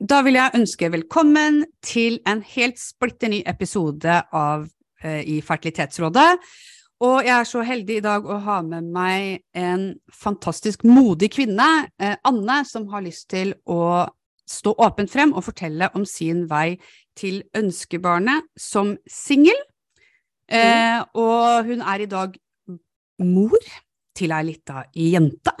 Da vil jeg ønske velkommen til en helt splitter ny episode av eh, i Fertilitetsrådet. Og jeg er så heldig i dag å ha med meg en fantastisk modig kvinne, eh, Anne, som har lyst til å stå åpent frem og fortelle om sin vei til ønskebarnet som singel. Eh, og hun er i dag mor til ei lita jente.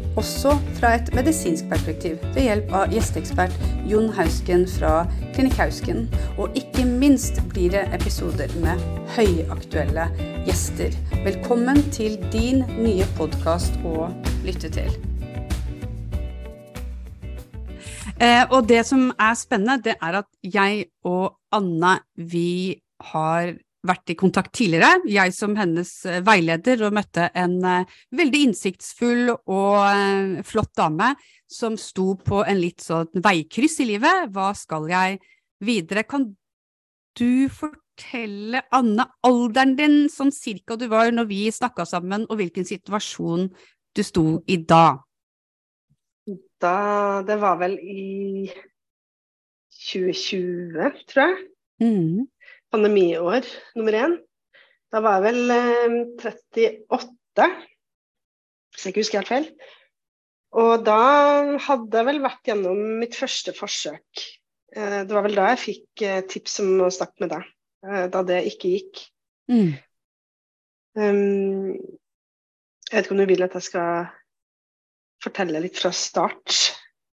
også fra et medisinsk perspektiv ved hjelp av gjesteekspert Jon Hausken fra Klinikk Hausken. Og ikke minst blir det episoder med høyaktuelle gjester. Velkommen til din nye podkast å lytte til. Eh, og det som er spennende, det er at jeg og Anna, vi har vært i kontakt tidligere, jeg som hennes eh, veileder, og møtte en uh, veldig innsiktsfull og uh, flott dame som sto på en litt sånn veikryss i livet. Hva skal jeg videre? Kan du fortelle, Anne, alderen din sånn cirka du var når vi snakka sammen, og hvilken situasjon du sto i da? Da Det var vel i 2020, tror jeg. Mm pandemiår nummer én. Da var jeg vel eh, 38, hvis jeg ikke husker helt feil. Og da hadde jeg vel vært gjennom mitt første forsøk. Eh, det var vel da jeg fikk eh, tips om å snakke med deg, eh, da det ikke gikk. Mm. Um, jeg vet ikke om du vil at jeg skal fortelle litt fra start?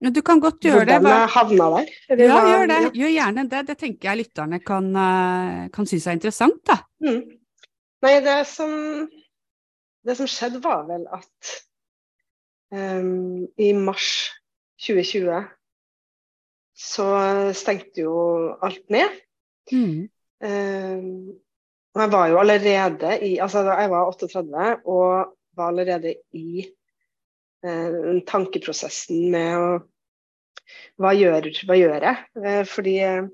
Men du kan godt gjøre Hvordan det. Hvordan havna der? ja, var, gjør det. Gjør gjerne det. Det tenker jeg lytterne kan, uh, kan synes er interessant, da. Mm. Nei, det som, det som skjedde, var vel at um, i mars 2020 så stengte jo alt ned. Mm. Um, jeg var jo allerede i Altså, jeg var 38 og var allerede i uh, tankeprosessen med å hva gjør, hva gjør jeg? Eh, fordi jeg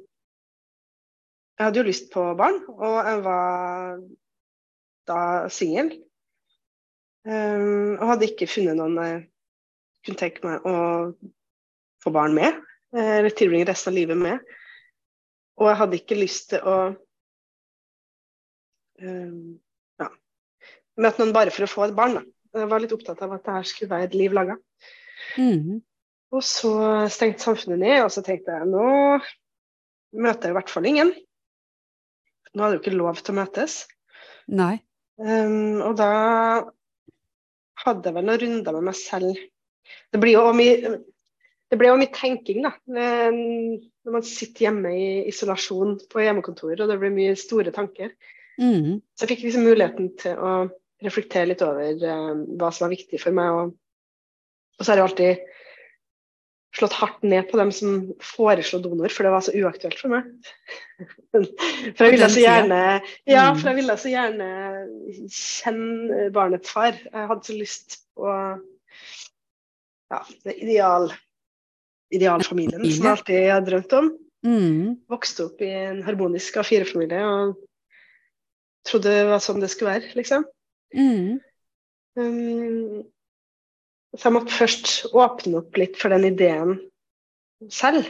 hadde jo lyst på barn, og jeg var da singel. Og hadde ikke funnet noen jeg kunne tenke meg å få barn med, eh, eller tilbringe resten av livet med. Og jeg hadde ikke lyst til å ja, møte noen bare for å få et barn. Da. Jeg var litt opptatt av at det her skulle være et liv laga. Mm. Og så stengte samfunnet ned, og så tenkte jeg nå møter jeg i hvert fall ingen. Nå hadde jo ikke lov til å møtes. Nei. Um, og da hadde jeg vel noen runder med meg selv. Det blir jo mye det ble jo mye tenking, da. Når man sitter hjemme i isolasjon på hjemmekontoret, og det blir mye store tanker. Mm. Så jeg fikk liksom muligheten til å reflektere litt over um, hva som er viktig for meg. Og, og så er det jo alltid slått hardt ned på dem som foreslo donor, for det var så uaktuelt for meg. for jeg ville så gjerne ja, mm. for jeg ville så gjerne kjenne barnets far. Jeg hadde så lyst på ja, det ideal, idealfamilien som jeg alltid har drømt om. Mm. Vokste opp i en harmonisk A4-familie og trodde det var sånn det skulle være, liksom. Mm. Um, så jeg måtte først åpne opp litt for den ideen selv.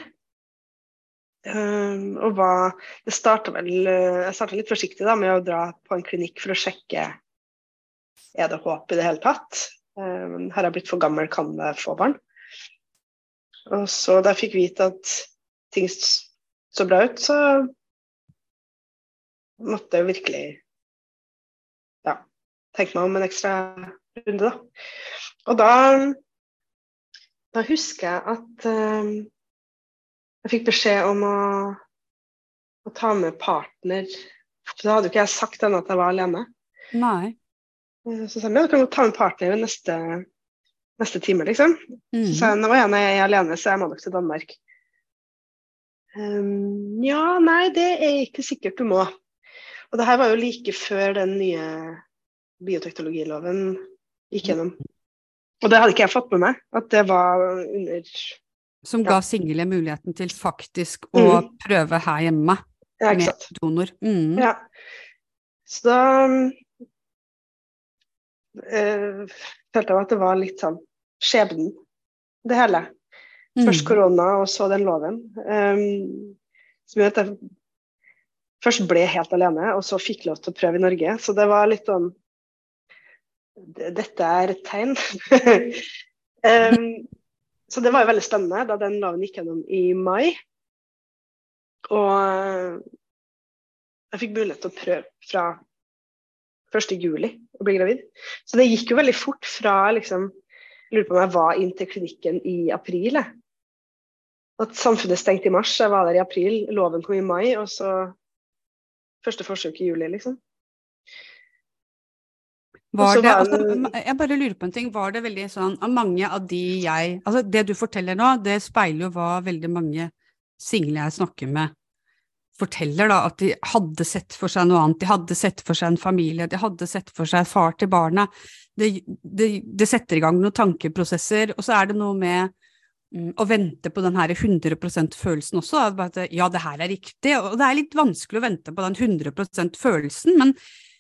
Um, og hva Jeg starta litt forsiktig da, med å dra på en klinikk for å sjekke er det håp i det hele tatt. Um, har jeg blitt for gammel, kan jeg få barn? Og så da jeg fikk vite at ting så bra ut, så måtte jeg virkelig ja, tenke meg om en ekstra runde, da. Og da, da husker jeg at um, jeg fikk beskjed om å, å, ta med partner. For da hadde jo ikke jeg sagt ennå at jeg var alene. Nei. Eh, så sa jeg ja, du kan ta med partner neste, neste time, liksom. Mm. Så sa jeg nå er jeg alene, så jeg må nok til Danmark. Um, ja, nei, det er ikke sikkert du må. Og det her var jo like før den nye bioteknologiloven gikk gjennom. Og det hadde ikke jeg fått med meg, at det var under Som ga single muligheten til faktisk å Mm. prøve her hjemme Ja, med donor. Mm. Ja. Så da øh, følte jeg at det var litt sånn skjebnen, det hele. Først Mm. korona, og så den loven. Um, som gjør at jeg først ble helt alene, og så fikk lov til å prøve i Norge. Så det var litt sånn Dette er et tegn. um, så det var jo veldig spennende da den loven gikk gjennom i mai. Og eh, jeg fikk mulighet til å prøve fra 1. juli å bli gravid. Så det gikk jo veldig fort fra liksom jeg lurer på om jeg var inn til klinikken i april. At samfunnet stengte i mars, jeg var der i april, loven kom i mai, og så første forsøk i juli, liksom. Var det, altså, jeg bare lurer på en ting, var det veldig sånn av mange av de jeg Altså det du forteller nå, det speiler jo hva veldig mange single jeg snakker med forteller, da, at de hadde sett for seg noe annet, de hadde sett for seg en familie, de hadde sett for seg far til barna. Det, det, det setter i gang noen tankeprosesser, og så er det noe med mm, å vente på den her 100 følelsen også, at ja, det her er riktig, og det er litt vanskelig å vente på den 100% følelsen, men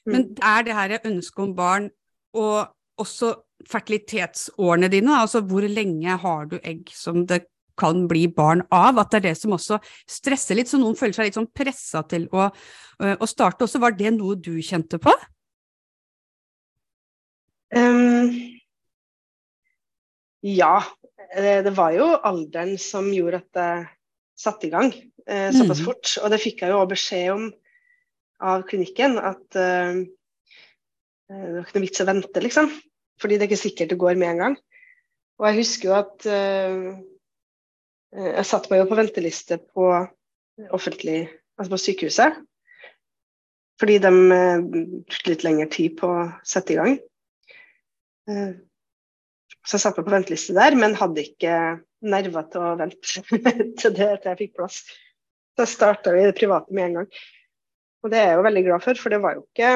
men Mm. det er det her ønsket om barn, og også fertilitetsårene dine, altså hvor lenge har du egg som det kan bli barn av, at det er det som også stresser litt, så noen føler seg litt sånn pressa til å, øh, å starte også. Var det noe du kjente på? Um, ja, eh, det var jo alderen som gjorde at det satte i gang eh, såpass mm. fort. Og det fikk jeg jo beskjed om av klinikken, at uh, det var ikke noe vits å vente, liksom. Fordi det er ikke sikkert det går med en gang. Og jeg husker jo at eh, jeg satte meg jo på venteliste på offentlig, altså på sykehuset. Fordi de brukte litt lengre tid på å sette i gang. Så jeg satt meg på venteliste der, men hadde ikke nerver til å vente til det til jeg fikk plass. Så starta vi det private med en gang. Og det er jeg jo veldig glad for, for det var jo ikke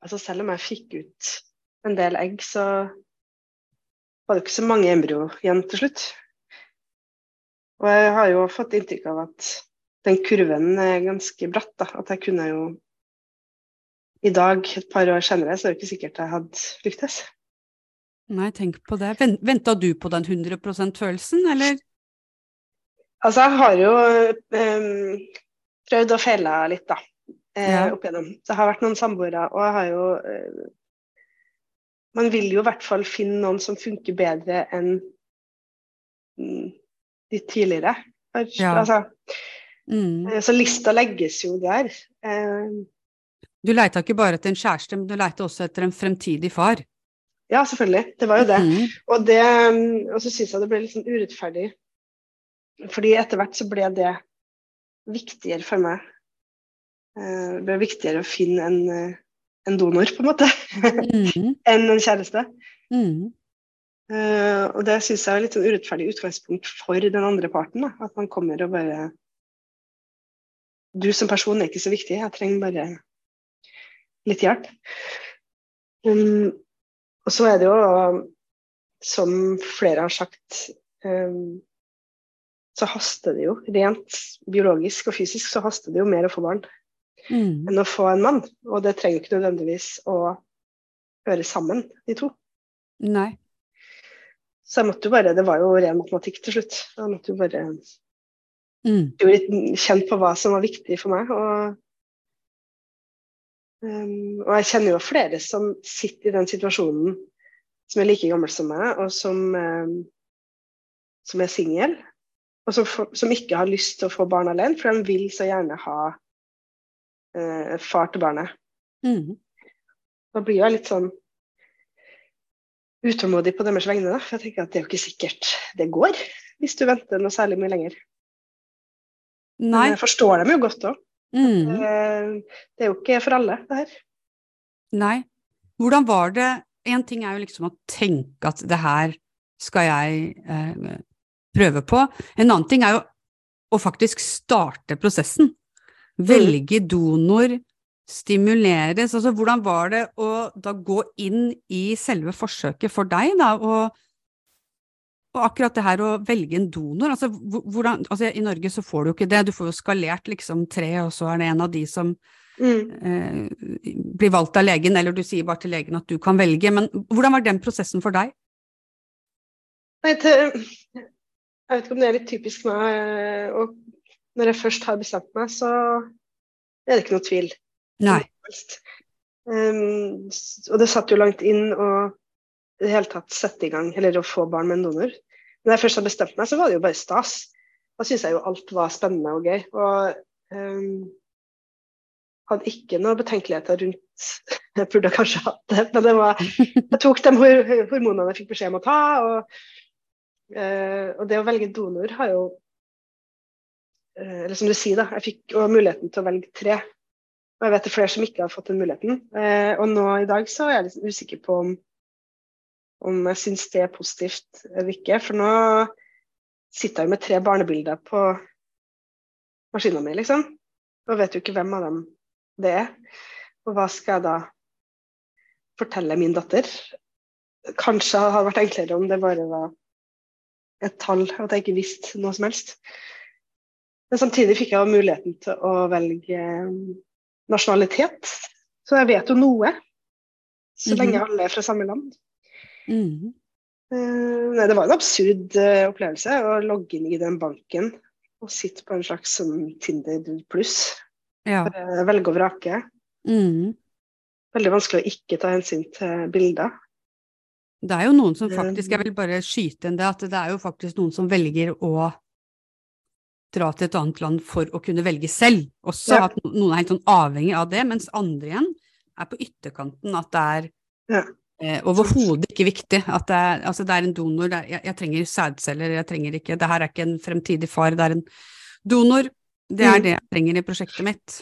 Altså selv om jeg fikk ut en del egg, så var det ikke så mange embryo igjen til slutt. Og jeg har jo fått inntrykk av at den kurven er ganske bratt, da. At jeg kunne jo i dag, et par år senere, så er det ikke sikkert jeg hadde lyktes. Nei, tenk på det. Ven- Venta du på den 100% følelsen, eller? Altså, jeg har jo em, prøvd og feila litt, da. Eh, Ja. Opp igjennom. Det har vært noen samboere, og jeg har jo eh, Man vil jo i hvert fall finne noen som funker bedre enn mm, de tidligere. har- Ja. Altså, Mm. eh, så lista legges jo der. Du leita ikke bare etter en kjæreste, men du leita også etter en fremtidig far. ja, selvfølgelig. Det var jo det. Mm. Og, det, mm, og så syns jeg det ble litt sånn urettferdig. Fordi etter hvert så ble det viktigere for meg. Eh, Det ble viktigere å finne en, eh, en donor, på en måte, Mm. enn en kjæreste. Mm. Uh, og det syns jeg er litt sånn urettferdig utgangspunkt for den andre parten. Da. At man kommer og bare Du som person er ikke så viktig, jeg trenger bare litt hjelp. Um, og så er det jo, som flere har sagt, um, så haster det jo rent biologisk og fysisk så haster det jo mer å få barn Mm. enn å få en mann. Og det trenger ikke nødvendigvis å høre sammen, de to. Nei. Så jeg måtte jo bare, det var jo ren matematikk til slutt. Jeg måtte jo bare Mm. bli litt kjent på hva som var viktig for meg. Og, um, og jeg kjenner jo flere som sitter i den situasjonen, som er like gammel som meg, og som, um, som er singel. Og som, som ikke har lyst til å få barn alene, for de vil så gjerne ha eh, far til barnet. Mm. Da blir jeg litt sånn utålmodig på deres vegne, da. For jeg tenker at det er jo ikke sikkert det går, hvis du venter noe særlig mye lenger. Men Nei. jeg forstår dem jo godt òg. Mm. Det er jo ikke for alle, det her. Nei. Hvordan var det En ting er jo liksom å tenke at det her skal jeg eh, prøve på. En annen ting er jo å faktisk starte prosessen. Velge donor, stimuleres. Altså, hvordan var det å da gå inn i selve forsøket for deg, da, og, og akkurat det her å velge en donor, altså, hvordan, altså, I Norge så får du jo ikke det, du får jo skalert liksom tre, og så er det en av de som mm. eh, blir valgt av legen, eller du sier bare til legen at du kan velge. Men hvordan var den prosessen for deg? Nei, jeg vet ikke om det er litt typisk meg. Eh, og når jeg først har bestemt meg, så er det ikke noe tvil. Nei. Um, og det satt jo langt inn å i det hele tatt sette i gang, eller å få barn med en donor. Når jeg først hadde bestemt meg, så var det jo bare stas. Da syntes jeg jo alt var spennende og gøy. Og um, hadde ikke noen betenkeligheter rundt Jeg burde kanskje hatt det, men det var, jeg tok de hormonene jeg fikk beskjed om å ta. Og, uh, og det å velge donor har jo uh, Eller som du sier, da, jeg fikk muligheten til å velge tre. Og jeg vet det er flere som ikke har fått den muligheten. Eh, og nå i dag så er jeg litt usikker på om, om jeg syns det er positivt eller ikke. For nå sitter jeg med tre barnebilder på maskinen min, liksom. Og vet jo ikke hvem av dem det er. Og hva skal jeg da fortelle min datter? Kanskje hadde vært enklere om det bare var et tall, at jeg ikke visste noe som helst. Men samtidig fikk jeg muligheten til å velge nasjonalitet. Så jeg vet jo noe, så lenge mhm. alle er fra samme land. Mm. Nei, det var en absurd uh, opplevelse å logge inn i den banken og sitte på en slags sånn Tinder pluss. Ja. Velge og vrake. Mm. Veldig vanskelig å ikke ta hensyn til bilder. Det er jo noen som faktisk, jeg vil bare skyte inn det, at det er jo faktisk noen som velger å dra til et annet land for å kunne velge selv. Også ja. at noen er helt sånn avhengig av det, mens andre igjen er på ytterkanten. At det er ja. eh, overhodet ikke viktig. At det er, altså det er en donor. Er, jeg, jeg, trenger sædceller, jeg trenger ikke Det her er ikke en fremtidig far, det er en donor. Det er mm. det jeg trenger i prosjektet mitt.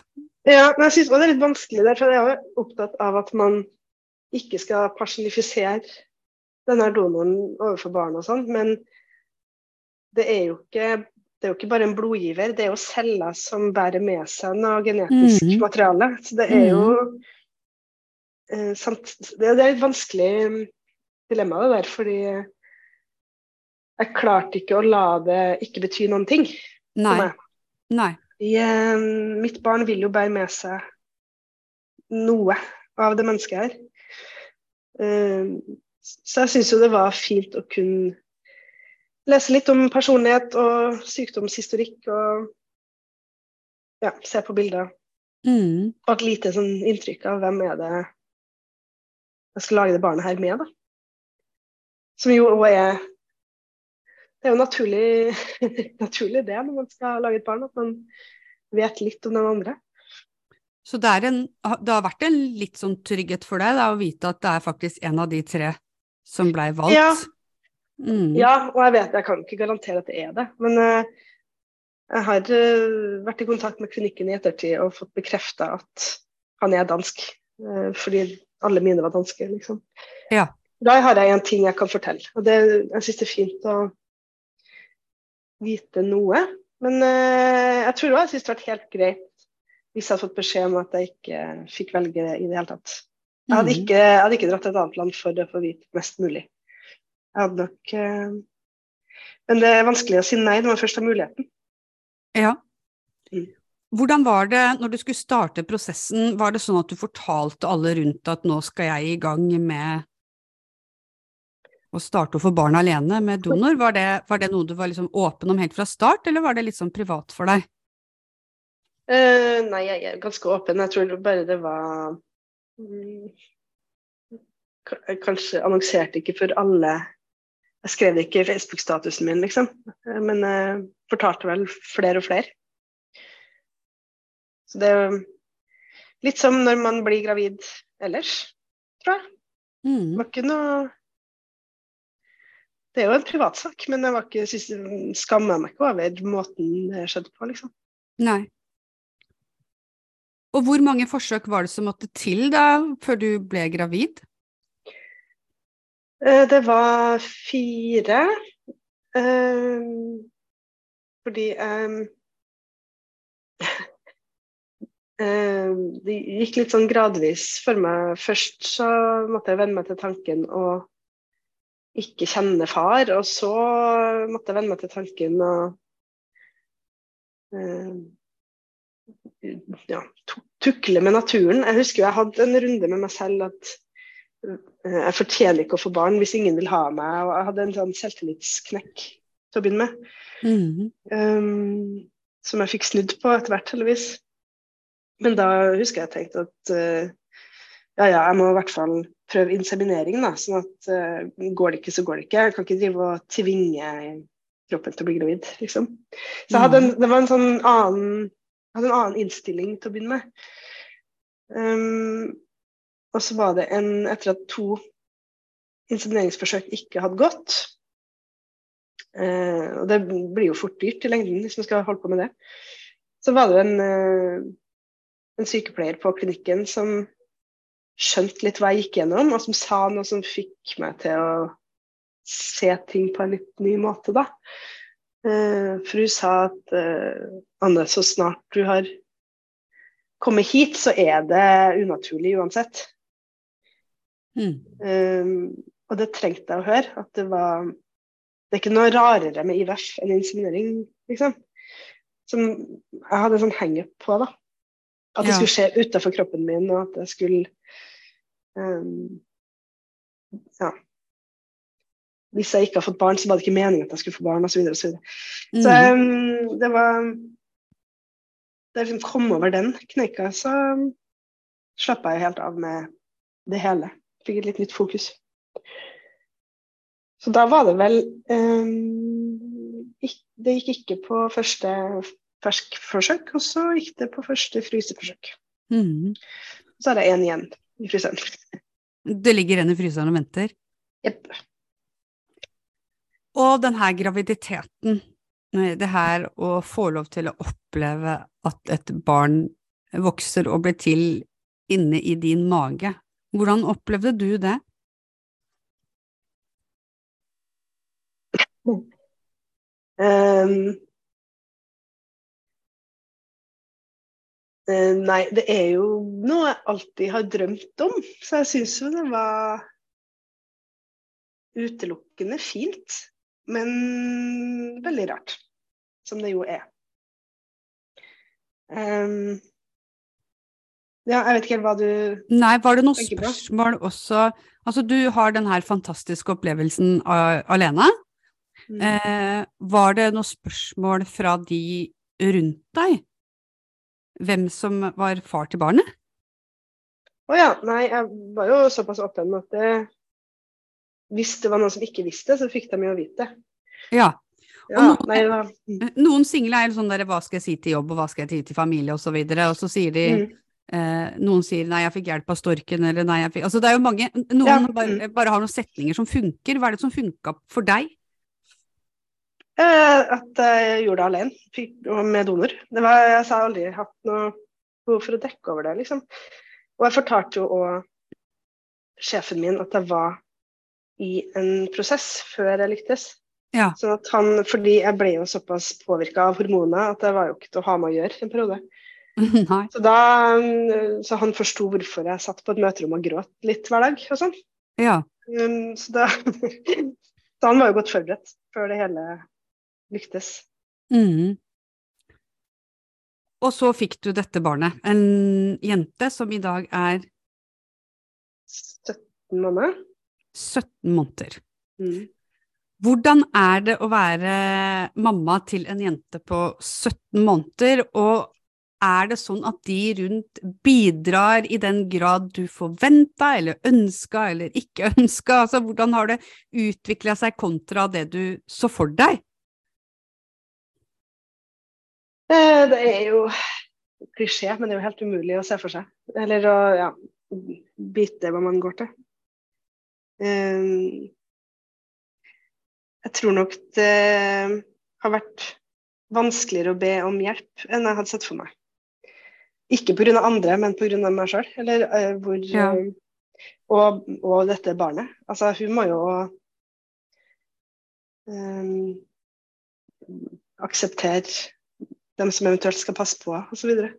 Ja, men jeg syns det er litt vanskelig der, for jeg er opptatt av at man ikke skal personifisere denne donoren overfor barn og sånn, men det er jo ikke det er jo ikke bare en blodgiver, det er jo celler som bærer med seg noe genetisk mm. materiale. Så det er jo eh, sant, det, er et vanskelig dilemma det der, fordi jeg klarte ikke å la det ikke bety noen ting Nei. Nei. Jeg, mitt barn vil jo bære med seg noe av det mennesket her. Uh, så jeg syns jo det var fint å kunne lese litt om personlighet og sykdomshistorikk og ja, se på bilder. Mm. Og et lite sånn inntrykk av hvem er det jeg skal lage det barnet her med, da. Som jo òg er Det er jo naturlig, naturlig det når man skal lage et barn, at man vet litt om den andre. Så det, en, det, har vært en litt sånn trygghet for deg da, å vite at det er faktisk en av de tre som blei valgt? Ja, Mm. Ja, og jeg vet jeg kan ikke garantere at det er det. Men uh, jeg har uh, vært i kontakt med klinikken i ettertid og fått bekrefta at han er dansk. Uh, fordi alle mine var danske, liksom. Ja. Da har jeg en ting jeg kan fortelle. Og det, jeg syns det er fint å vite noe. Men jeg tror òg jeg syns det hadde vært helt greit hvis jeg hadde fått beskjed om at jeg ikke fikk velge det i det hele tatt. Jeg hadde mm. ikke, jeg hadde ikke dratt til et annet land for å få vite mest mulig. Jeg hadde nok eh, Men det er vanskelig å si nei når man først har muligheten. Ja. Mm. Hvordan var det når du skulle starte prosessen, var det sånn at du fortalte alle rundt at nå skal jeg i gang med å starte å få barn alene med donor? Var det, var det noe du var liksom åpen om helt fra start, eller var det litt sånn privat for deg? Uh, nei, jeg er ganske åpen. Jeg tror bare det var Kanskje annonserte ikke for alle jeg skrev det ikke i Facebook-statusen min, liksom. Men jeg fortalte vel flere og flere. Så det er litt som når man blir gravid ellers, tror jeg. Mm. Det var ikke noe Det er jo en privatsak, men jeg var ikke, skamma meg ikke over måten det skjedde på, liksom. Nei. Og hvor mange forsøk var det som måtte til da, før du ble gravid? Eh, det var fire. Um, fordi eh, det gikk litt sånn gradvis for meg. Først så måtte jeg venne meg til tanken å ikke kjenne far, og så måtte jeg venne meg til tanken å eh, ja, tukle med naturen. Jeg husker jeg hadde en runde med meg selv at eh, jeg fortjener ikke å få barn hvis ingen vil ha meg. Og jeg hadde en sånn selvtillitsknekk til å begynne med. Mhm. Um, som jeg fikk snudd på etter hvert, heldigvis. Men da husker jeg tenkte at uh, ja, ja, jeg må i hvert fall prøve inseminering, da. Sånn at uh, går det ikke, så går det ikke. Jeg kan ikke drive og tvinge kroppen til å bli gravid, liksom. Så jeg hadde en, det var en sånn annen, hadde en annen innstilling til å begynne med. Um, og så var det en Etter at to insemineringsforsøk ikke hadde gått, uh, og det blir jo fort dyrt i lengden hvis man skal holde på med det. Så var det en, uh, en sykepleier på klinikken som skjønte litt hva jeg gikk gjennom, og som sa noe som fikk meg til å se ting på en litt ny måte, da. Eh, for hun sa at eh, Anne, så snart du har kommet hit, så er det unaturlig uansett. Mm. Um, og det trengte jeg å høre. At det var Det er ikke noe rarere med IVF enn inseminering, liksom. Som jeg hadde en sånn hangup på, da. At det Ja. skulle skje utafor kroppen min, og at det skulle um, Ja. Hvis jeg ikke har fått barn, så var det ikke meningen at jeg skulle få barn, osv. Så, videre, og så, så Mhm. um, det var Da jeg liksom kom over den kneika, så slapp jeg helt av med det hele. Fikk et litt nytt fokus. Så da var det vel um, ikk- Det gikk ikke på første ferskforsøk, og så gikk det på første fryseforsøk. Mm. Så er det én igjen i fryseren. Det ligger en i fryseren og venter. Jepp. Og den her graviditeten, eh, det her å få lov til å oppleve at et barn vokser og blir til inne i din mage, hvordan opplevde du det? Um, nei, det er jo noe jeg alltid har drømt om, så jeg syns jo det var utelukkende fint. Men veldig rart, som det jo er. Um, ja, jeg vet ikke helt hva du Nei, var det noen spørsmål på? også Altså, du har den her fantastiske opplevelsen alene. Mm. Eh, var det noen spørsmål fra de rundt deg? Hvem som var far til barnet? Å ja, nei, jeg var jo såpass åpen at det, hvis det var noen som ikke visste, så fikk de jo vite det. Ja. Ja, nå- nei, det var, mm, Noen single er jo sånn der hva skal jeg si til jobb, og hva skal jeg si til familie, og så og så sier de mm, eh, Noen sier 'nei, jeg fikk hjelp av storken', eller 'nei, jeg fikk Altså det er jo mange Noen Ja, mm. bare, bare har noen setninger som funker. Hva er det som funka for deg? eh, at jeg gjorde det alene fikk, og med donor. Det var, jeg har aldri hatt noe behov for å dekke over det, liksom. Og jeg fortalte jo òg sjefen min at jeg var i en prosess før jeg lyktes. Ja. Sånn at han, fordi jeg ble jo såpass påvirka av hormoner at det var jo ikke til å ha med å gjøre en periode. Så, da, mm, så han forsto hvorfor jeg satt på et møterom og gråt litt hver dag. og sånn. Ja. Um, så, da, så han var jo godt forberedt før det hele lyktes. Mm. Og så fikk du dette barnet. En jente som i dag er 17 måneder. 17 måneder. Mm. Hvordan er det å være mamma til en jente på 17 måneder, og er det sånn at de rundt bidrar i den grad du forventa eller ønska eller ikke ønska? Altså, hvordan har det utvikla seg kontra det du så for deg? Eh, Det er jo klisjé, men det er jo helt umulig å se for seg. Eller å ja, vite hva man går til. Um, jeg tror nok det har vært vanskeligere å be om hjelp enn jeg hadde sett for meg. Ikke pga. andre, men pga. meg sjøl. Eller eh, hvor Ja. eh, og, og dette barnet. Altså, hun må jo um, akseptere dem som eventuelt skal passe på, osv. Og,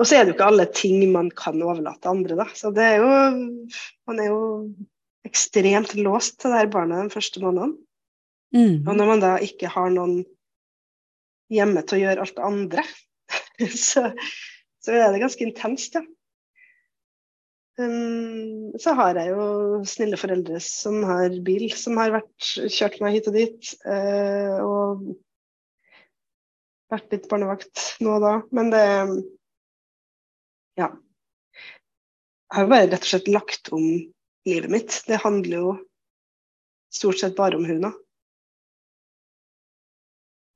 Og så er det jo ikke alle ting man kan overlate andre, da. Så det er jo Man er jo ekstremt låst til det her barnet den første måneden. Mm. Og når man da ikke har noen hjemme til å gjøre alt det andre, så, så er det ganske intenst, ja. Um, så har jeg jo snille foreldre som har bil, som har vært, kjørt meg hit og dit. Uh, og vært litt barnevakt nå og da. Men det Ja. Jeg har jo bare rett og slett lagt om livet mitt. Det handler jo stort sett bare om hun.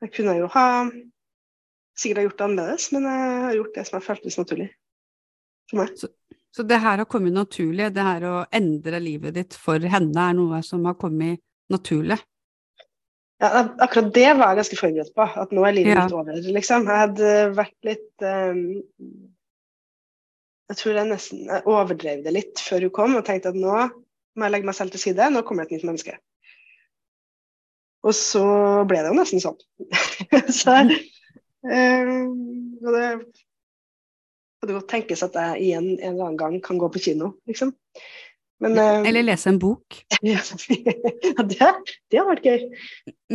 Jeg kunne jo ha sikkert ha gjort det annerledes, men jeg har gjort det som har føltes naturlig for meg. Så, så det her har kommet naturlig, det her å endre livet ditt for henne er noe som har kommet naturlig? Ja, akkurat det var jeg ganske forberedt på, at nå er livet Ja. mitt over, liksom. Jeg hadde vært litt um, Jeg tror jeg nesten overdrev det litt før hun kom, og tenkte at nå må jeg legge meg selv til side, nå kommer det et nytt menneske. Og så ble det jo nesten sånn. så um, og det kan godt tenkes at jeg igjen en eller annen gang kan gå på kino, liksom. Men um, Eller lese en bok? ja, det, det har vært gøy.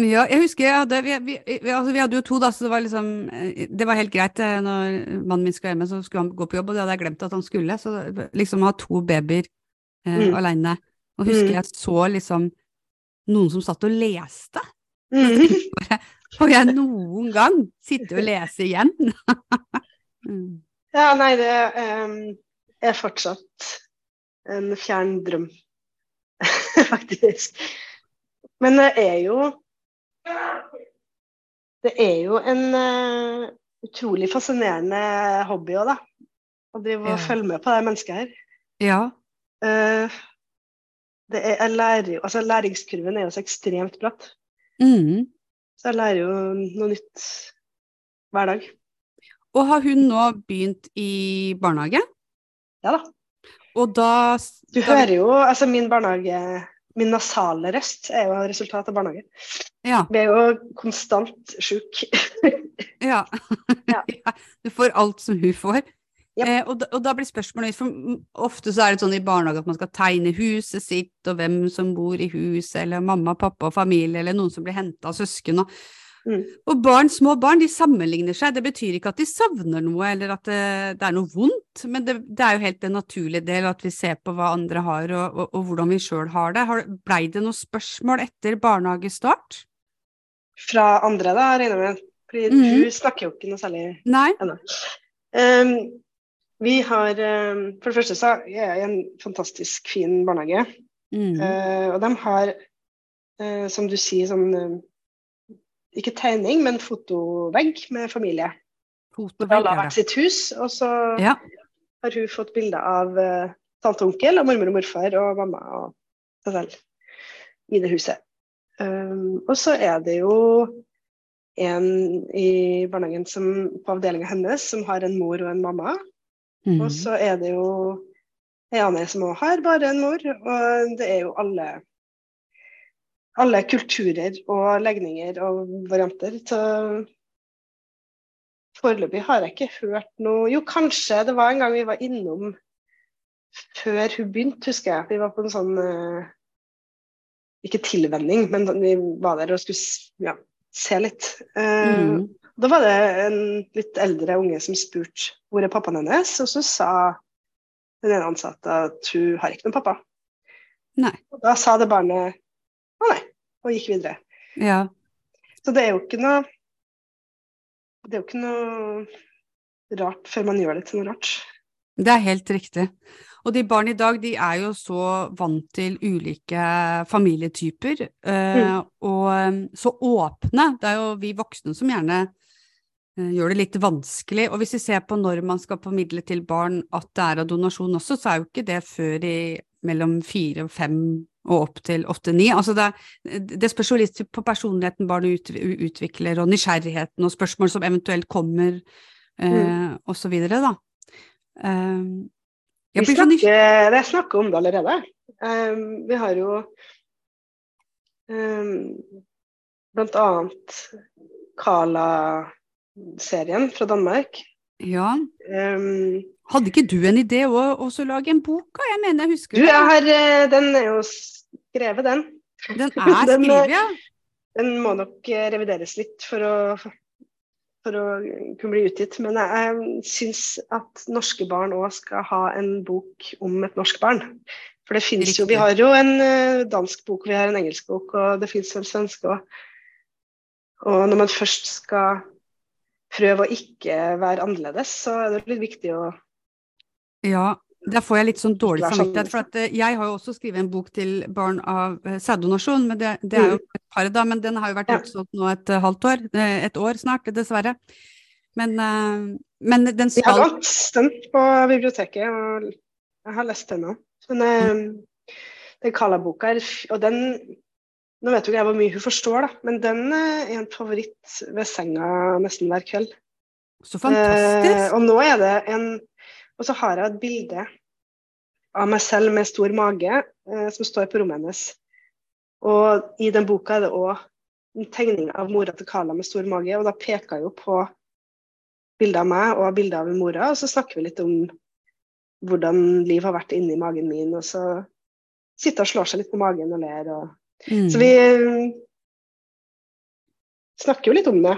Ja, jeg husker jeg hadde, vi, vi, altså, vi hadde jo to, da, så det var liksom eh, Det var helt greit eh, når mannen min skulle hjemme, så skulle han gå på jobb, og det hadde jeg glemt at han skulle. Så liksom ha to babyer eh, Mm. alene. Og husker Mm. jeg så liksom noen som satt og leste. Mm. Får jeg noen gang sitte og lese igjen? Mm. Ja, nei, det um, er fortsatt en fjern drøm, faktisk. Men det er jo Det er jo en uh, utrolig fascinerende hobby òg, da. Å drive og Ja. følge med på det mennesket her. Ja. Uh, det er, jeg lærer jo, altså Læringskurven er jo så ekstremt bratt. Mm. Så jeg lærer jo noe nytt hver dag. Og har hun nå begynt i barnehage? Ja da. Og da Du hører jo altså min barnehage Min nasale røst er jo resultat av barnehagen. Ja. Vi er jo konstant sjuke. Ja. Ja. Du får alt som hun får. Japp. Eh, og, da, og da blir spørsmålet for ofte så er det sånn i barnehage at man skal tegne huset sitt, og hvem som bor i huset, eller mamma, pappa og familie, eller noen som blir henta av søsken. Og, Mm. og barn, små barn, de sammenligner seg. Det betyr ikke at de savner noe, eller at det, det er noe vondt, men det, det er jo helt en naturlig del at vi ser på hva andre har, og, og, og hvordan vi sjøl har det. Har, blei det noen spørsmål etter barnehagestart? Fra andre, da, regner jeg med. Fordi mm. du snakker jo ikke noe særlig Nei? ennå. Um, vi har um, For det første så er jeg i en fantastisk fin barnehage. Mm. Uh, og de har, uh, som du sier, sånn uh, Ikke tegning, men fotovegg med familie. Fotovegg, Alle har er hvert sitt hus, og så Ja. har hun fått bilder av uh, tante og onkel og mormor og morfar og mamma og seg selv i det huset. Um, og så er det jo en i barnehagen som, på avdelinga hennes som har en mor og en mamma. Mm. Og så er det jo ei annen som òg har bare en mor. Og det er jo alle alle kulturer og legninger og varianter. Så foreløpig har jeg ikke hørt noe Jo, kanskje det var en gang vi var innom før hun begynte, husker jeg. Vi var på en sånn eh, Ikke tilvenning, men vi var der og skulle ja, se litt. Eh, Mm. Da var det en litt eldre unge som spurte hvor er pappaen hennes, og så sa den ene ansatte at hun har ikke noen pappa. Nei. Og da sa det barnet og gikk videre. Ja. Så det er jo ikke noe Det er jo ikke noe rart før man gjør det til noe rart. Det er helt riktig. Og de barn i dag, de er jo så vant til ulike familietyper, mm. og eh, så åpne. Det er jo vi voksne som gjerne eh, gjør det litt vanskelig. Og hvis vi ser på når man skal formidle til barn at det er av donasjon også, så er jo ikke det før i mellom fire og fem og opp til åtte-ni. Altså det, er- det spørs jo litt på personligheten barnet ut, utvikler, og nysgjerrigheten, og spørsmål som eventuelt kommer, eh, og så videre, da. Jeg Vi snakker, jeg snakker om det allerede. Um, vi har jo um, blant annet Kala-serien fra Danmark. Ja. Um, Hadde ikke du en idé å også lage en bok? Jeg mener jeg husker du, jeg har, eh, den er jo skrevet, den. Den er Den, eh, skrevet, ja. Den må nok eh, revideres litt for å, for å kunne bli utgitt. Men jeg, jeg syns at norske barn òg skal ha en bok om et norsk barn. For det finnes jo Vi har jo en dansk bok, vi har en engelsk bok, og det finnes vel svenske òg. Og når man først skal prøve å ikke være annerledes, så er det litt viktig å Ja, der får jeg litt sånn dårlig vær sånn, samvittighet. For at, eh, jeg har jo også skrevet en bok til barn av eh, sæddonasjon, men det, det er jo et par da, men den har jo vært Mm. Utsolgt nå et eh, halvt år, et år snart, dessverre. Men, men den Vi har vært den på biblioteket, og jeg har lest den òg. Men eh, den Kala-boka Og den Nå vet jo ikke jeg hvor mye hun forstår, da, men den eh, er en favoritt ved senga nesten hver kveld. Så fantastisk. Eh, og nå er det en Og så har jeg et bilde av meg selv med stor mage eh, som står på rommet hennes. Og i den boka er det òg en tegning av mora til Carla med stor mage, og da peker jeg jo på bildet av meg og bildet av mora, og så snakker vi litt om hvordan Liv har vært inni magen min, og så sitter og slår seg litt på magen og ler. Og... Mm. Så vi eh, snakker jo litt om det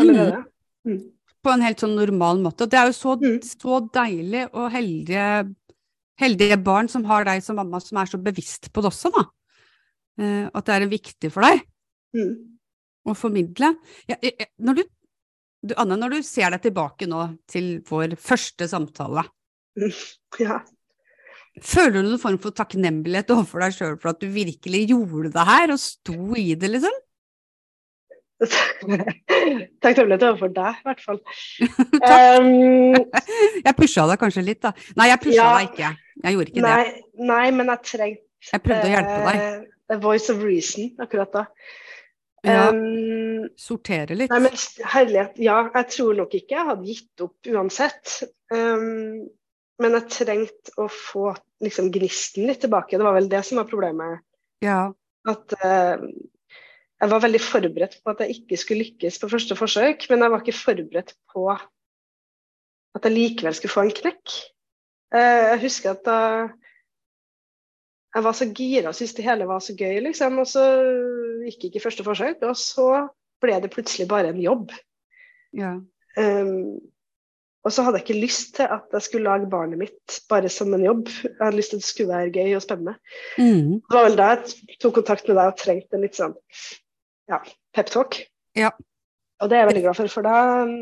allerede. Mm. På en helt sånn normal måte. Og det er jo så, Mm. så deilig og heldige, heldige barn som har deg som mamma, som er så bevisst på det også, da. Eh, at det er viktig for deg. Mm. å formidle. Ja, eh, når du, du, Anne, når du ser deg tilbake nå til vår første samtale, Ja. Føler du noen form for takknemlighet overfor deg sjøl for at du virkelig gjorde det her og sto i det, liksom? Takknemlighet overfor deg, i hvert fall. Um, Jeg pusha deg kanskje litt, da. Nei, jeg pusha Ja. deg ikke. Jeg gjorde ikke det. nei, nei, men jeg trengte Jeg prøvde å hjelpe deg. Uh, a voice of reason akkurat da. Ja, Um, sortere litt. nei, men herlighet, ja, jeg tror nok ikke jeg hadde gitt opp uansett. Um, men jeg trengte å få liksom gnisten litt tilbake. Det var vel det som var problemet. Ja. At uh, jeg var veldig forberedt på at jeg ikke skulle lykkes på første forsøk, men jeg var ikke forberedt på at jeg likevel skulle få en knekk. Uh, jeg husker at da jeg var så gira og syntes det hele var så gøy, liksom, og så gikk ikke første forsøk, og så ble det plutselig bare en jobb. ja. Um, og så hadde jeg ikke lyst til at jeg skulle lage barnet mitt bare som en jobb. Jeg hadde lyst til at det skulle være gøy og spennende. Mm. Det var vel da jeg tok kontakt med deg og trengte en litt sånn ja, peptalk. Ja. Og det er jeg veldig glad for, for da um,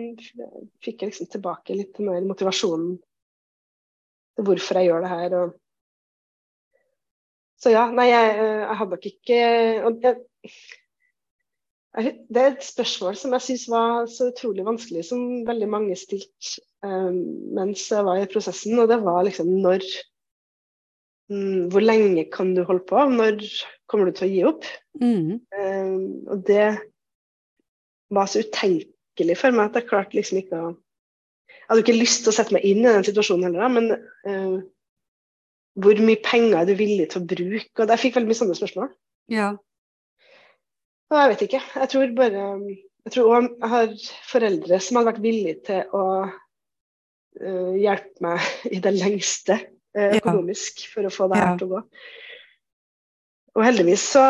fikk jeg liksom tilbake litt mer motivasjonen til hvorfor jeg gjør det her. Og... Så ja, nei, jeg, eh, jeg hadde nok ikke og jeg, det er et spørsmål som jeg syns var så utrolig vanskelig, som veldig mange stilte um, mens jeg var i prosessen, og det var liksom når um, Hvor lenge kan du holde på? Når kommer du til å gi opp? Mm. Um, og det var så utenkelig for meg at jeg klarte liksom ikke å Jeg hadde ikke lyst til å sette meg inn i den situasjonen heller, da, men uh, hvor mye penger er du villig til å bruke? Og jeg fikk veldig mye sånne spørsmål. Ja. Jeg vet ikke. Jeg tror bare Jeg tror òg jeg har foreldre som hadde vært villige til å uh, hjelpe meg i det lengste uh, Ja. økonomisk for å få det her Ja. til å gå. Og heldigvis så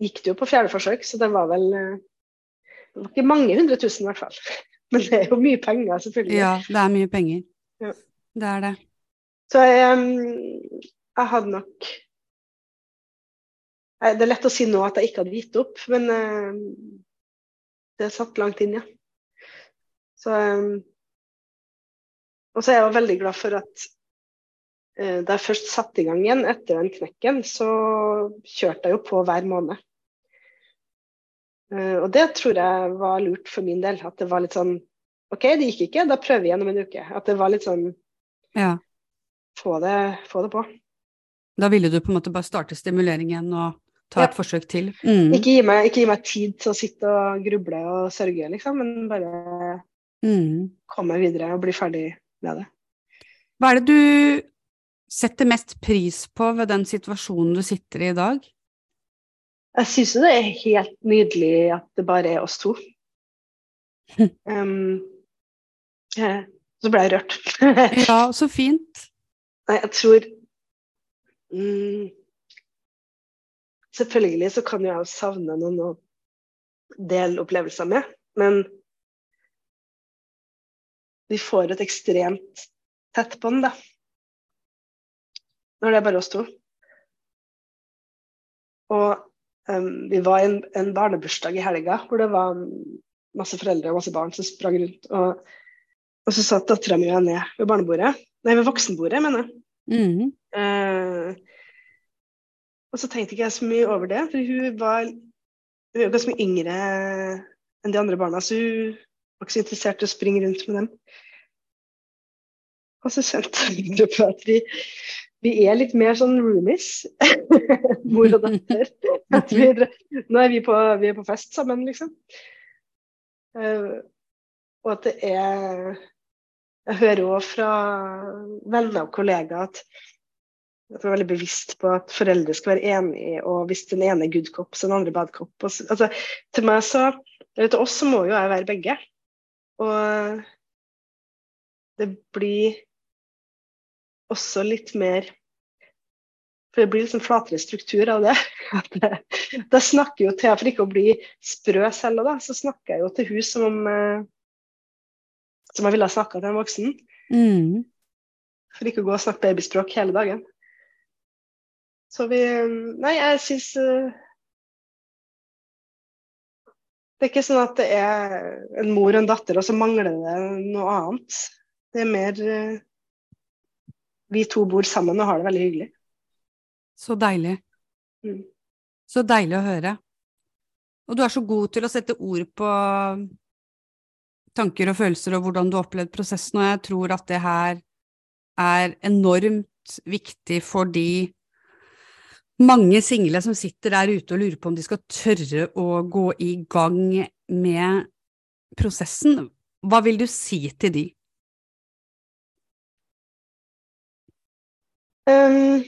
gikk det jo på fjerde forsøk, så det var vel uh, Det var ikke mange hundre tusen i hvert fall. Men det er jo mye penger, selvfølgelig. ja, det er mye penger. Ja. Det er det. Så jeg, um, jeg hadde nok Det er lett å si nå at jeg ikke hadde gitt opp, men eh, det satt langt inn, ja. Så eh, Og så er jeg veldig glad for at eh, da jeg først satte i gang igjen etter den knekken, så kjørte jeg jo på hver måned. Og det tror jeg var lurt for min del. At det var litt sånn OK, det gikk ikke, da prøver vi igjen om en uke. At det var litt sånn Ja. få det, få det på. Da ville du på en måte bare starte stimuleringen og ta Ja. et forsøk til. Mm. Ikke gi, meg, ikke gi meg tid til å sitte og gruble og sørge, liksom, men bare Mm. komme videre og bli ferdig med det. Hva er det du setter mest pris på ved den situasjonen du sitter i i dag? Jeg syns jo det er helt nydelig at det bare er oss to. Um, Eh, Så ble jeg rørt. Ja, så fint. Nei, jeg tror mm, Selvfølgelig så kan jo jeg savne noen å dele opplevelser med, men vi får et ekstremt tett bånd, da. Når det er bare oss to. Og um, vi var i en, en barnebursdag i helga hvor det var masse foreldre og masse barn som sprang rundt. Og, og så satt dattera mi og jeg ned ved barnebordet. Nei, ved voksenbordet, mener jeg. Mm. Eh, og så tenkte ikke jeg så mye over det, for hun var, hun var ganske mye yngre enn de andre barna, så hun var ikke så interessert i å springe rundt med dem. Og så kjente jeg på at vi, vi er litt mer sånn roomies, mor og datter. At vi, nå er vi på, vi er på fest sammen, liksom. Uh, og at det er Jeg hører òg fra venner og kollegaer at jeg er veldig bevisst på at foreldre skal være enige, og hvis den ene er good cop, så den andre bad cop. Så- altså, til meg så Til oss så må jo jeg være begge. Og det blir også litt mer For det blir liksom flatere struktur av det. Da snakker jo til For ikke å bli sprø selv, da, så snakker jeg jo til hun som om eh, Som jeg ville ha snakka til en voksen. Mm. For ikke å gå og snakke babyspråk hele dagen. Så vi Nei, jeg syns uh, Det er ikke sånn at det er en mor og en datter, og så mangler det noe annet. Det er mer uh, Vi to bor sammen og har det veldig hyggelig. Så deilig. Mm. Så deilig å høre. Og du er så god til å sette ord på tanker og følelser og hvordan du har opplevd prosessen, og jeg tror at det her er enormt viktig for de mange single som sitter der ute og lurer på om de skal tørre å gå i gang med prosessen. Hva vil du si til de? Um,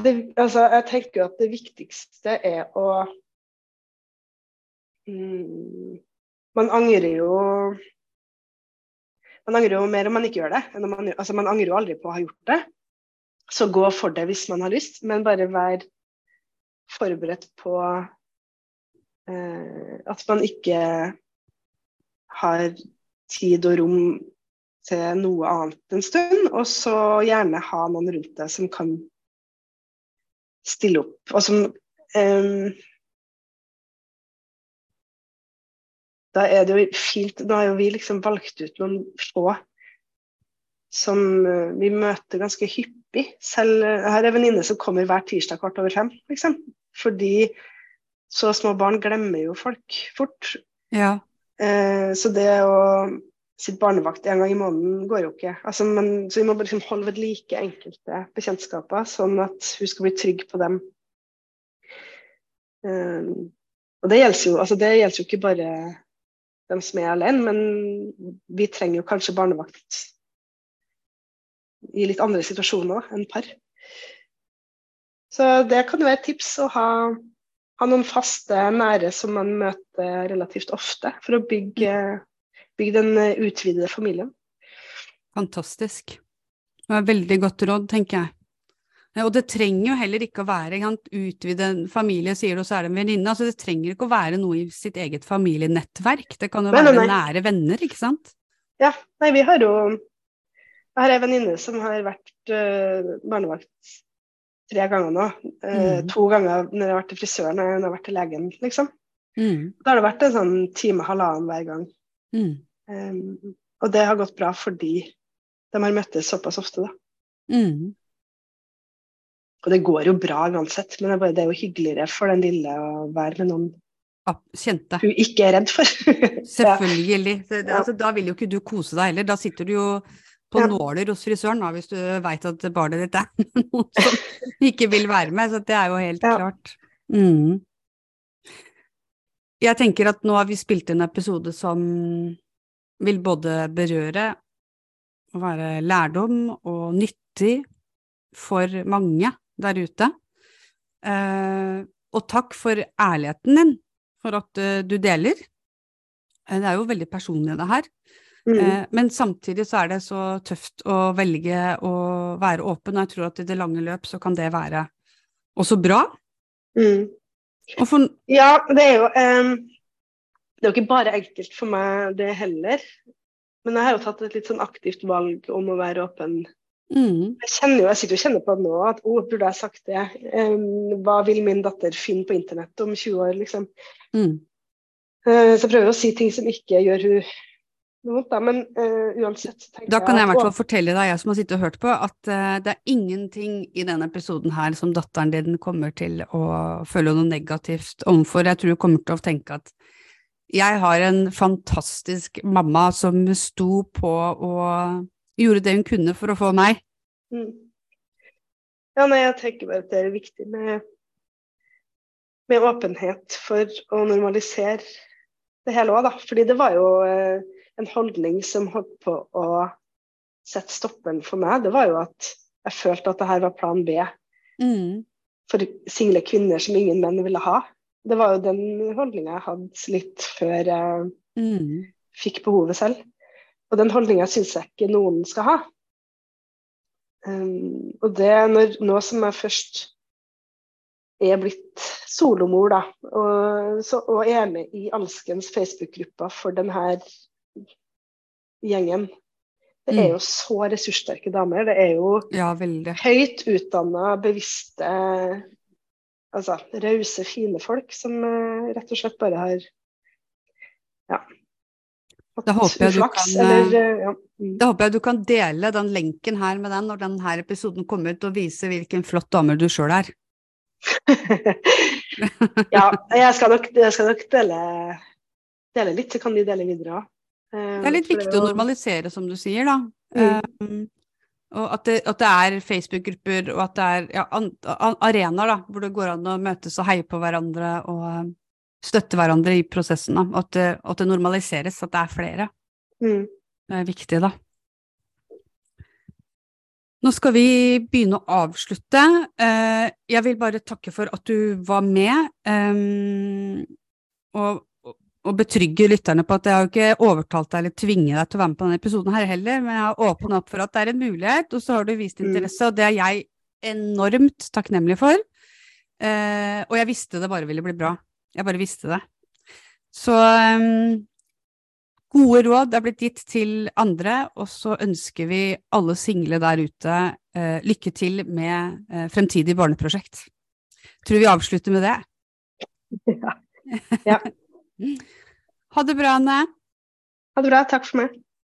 det, altså, jeg tenker at det viktigste er å um, Man angrer jo Man angrer jo mer om man ikke gjør det. Man, altså, man angrer jo aldri på å ha gjort det. Så gå for det hvis man har lyst, men bare vær forberedt på eh, at man ikke har tid og rom til noe annet en stund, og så gjerne ha noen rundt deg som kan stille opp, og som eh, Da er det jo fint Nå har jo vi liksom valgt ut noen få som uh, vi møter ganske hyppig. Selv her jeg har en venninne som kommer hver tirsdag kvart over fem, liksom. Fordi så små barn glemmer jo folk fort. Ja. Eh, så det å sitte barnevakt en gang i måneden går jo ikke. Altså, men, så vi må liksom holde ved like enkelte bekjentskaper, sånn at hun skal bli trygg på dem. Eh, og det gjelder, jo, altså, det gjelder jo ikke bare dem som er alene, men vi trenger jo kanskje barnevakt i litt andre situasjoner enn par. Så det kan jo være et tips å ha, ha noen faste nære som man møter relativt ofte, for å bygge bygge den utvidede familien. Fantastisk. Det var veldig godt råd, tenker jeg. Og det trenger jo heller ikke å være en utvide familie, sier du, og så er det en venninne. Altså, det trenger ikke å være noe i sitt eget familienettverk. Det kan jo Nei, være nei. nære venner, ikke sant? Ja, nei, vi har jo Jeg har ei venninne som har vært uh, barnevakt tre ganger nå. Uh, Mm. To ganger når jeg har vært til frisøren og jeg har vært til legen, liksom. Mm. Da har det vært en sånn time, halvannen hver gang. Mm. Um, og det har gått bra fordi de har møttes såpass ofte, da. Mm. Og det går jo bra uansett, men det er, bare, det er jo hyggeligere for den lille å være med noen Kjente. hun ikke er redd for. Selvfølgelig. Så det- Ja. Altså, da vil jo ikke du kose deg heller. Da sitter du jo på Ja. nåler hos frisøren, da, hvis du veit at barnet ditt er noen som ikke vil være med. Så det er jo helt Ja. klart. Mm. Jeg tenker at nå har vi spilt en episode som vil både berøre og være lærdom og nyttig for mange der ute. Eh, og takk for ærligheten din, for at eh, du deler. Eh, Det er jo veldig personlig, det her. Mm. Eh, Men samtidig så er det så tøft å velge å være åpen, og jeg tror at i det lange løp så kan det være også bra. Mm. Og for Ja, det er jo um, Det er jo ikke bare enkelt for meg, det heller. Men jeg har jo tatt et litt sånn aktivt valg om å være åpen. mm, Jeg kjenner jo, jeg sitter og kjenner på det nå at å, burde jeg sagt det? Um, hva vil min datter finne på internett om 20 år, liksom? mm. Uh, så jeg prøver å si ting som ikke gjør hun vondt, da. Men uh, uansett Da kan jeg i hvert fall fortelle deg, jeg som har sittet og hørt på, at uh, det er ingenting i denne episoden her som datteren din kommer til å føle noe negativt overfor. Jeg tror hun kommer til å tenke at jeg har en fantastisk mamma som sto på og gjorde det hun kunne for å få meg. Mm. Ja, nei, jeg tenker bare at det er viktig med, med åpenhet for å normalisere det hele òg, da. Fordi det var jo eh, en holdning som holdt på å sette stoppen for meg. Det var jo at jeg følte at det her var plan B Mm. for single kvinner som ingen menn ville ha. Det var jo den holdninga jeg hadde litt før jeg Mm. fikk behovet selv. Og den holdninga syns jeg ikke noen skal ha. Um, og det når, nå som jeg først er blitt solomor, da, og, så, og er med i alskens Facebook-gruppa for denne gjengen Det er Mm. jo så ressurssterke damer. Det er jo Ja, høyt utdanna, bevisste, altså rause, fine folk som eh, rett og slett bare har ja, Da håper uflaks, kan, eller eh, ja. mm. Da håper jeg du kan dele den lenken her med den når denne episoden kommer ut, og vise hvilken flott dame du sjøl er. ja, jeg skal nok, jeg skal nok dele, dele litt, så kan de dele videre òg. Det er litt viktig å normalisere, som du sier, da. Mm. Um, og at det, at det er Facebook-grupper, og at det er ja, an, an, arenaer da, hvor det går an å møtes og heie på hverandre og um, støtte hverandre i prosessen. Da. Og at det, at det normaliseres, at det er flere. Mm. Det er viktig, da. Nå skal vi begynne å avslutte. Uh, Jeg vil bare takke for at du var med, um, og, og betrygge lytterne på at jeg har jo ikke overtalt deg eller tvinge deg til å være med på denne episoden her heller, men jeg har åpna opp for at det er en mulighet, og så har du vist Mm. interesse, og det er jeg enormt takknemlig for. Eh, og jeg visste det bare ville bli bra. Jeg bare visste det. Så um, Gode råd er blitt gitt til andre, og så ønsker vi alle single der ute eh, lykke til med eh, fremtidig barneprosjekt. Tror vi avslutter med det. Ja. Ja. Ha det bra, Anne. Ha det bra. Takk for meg.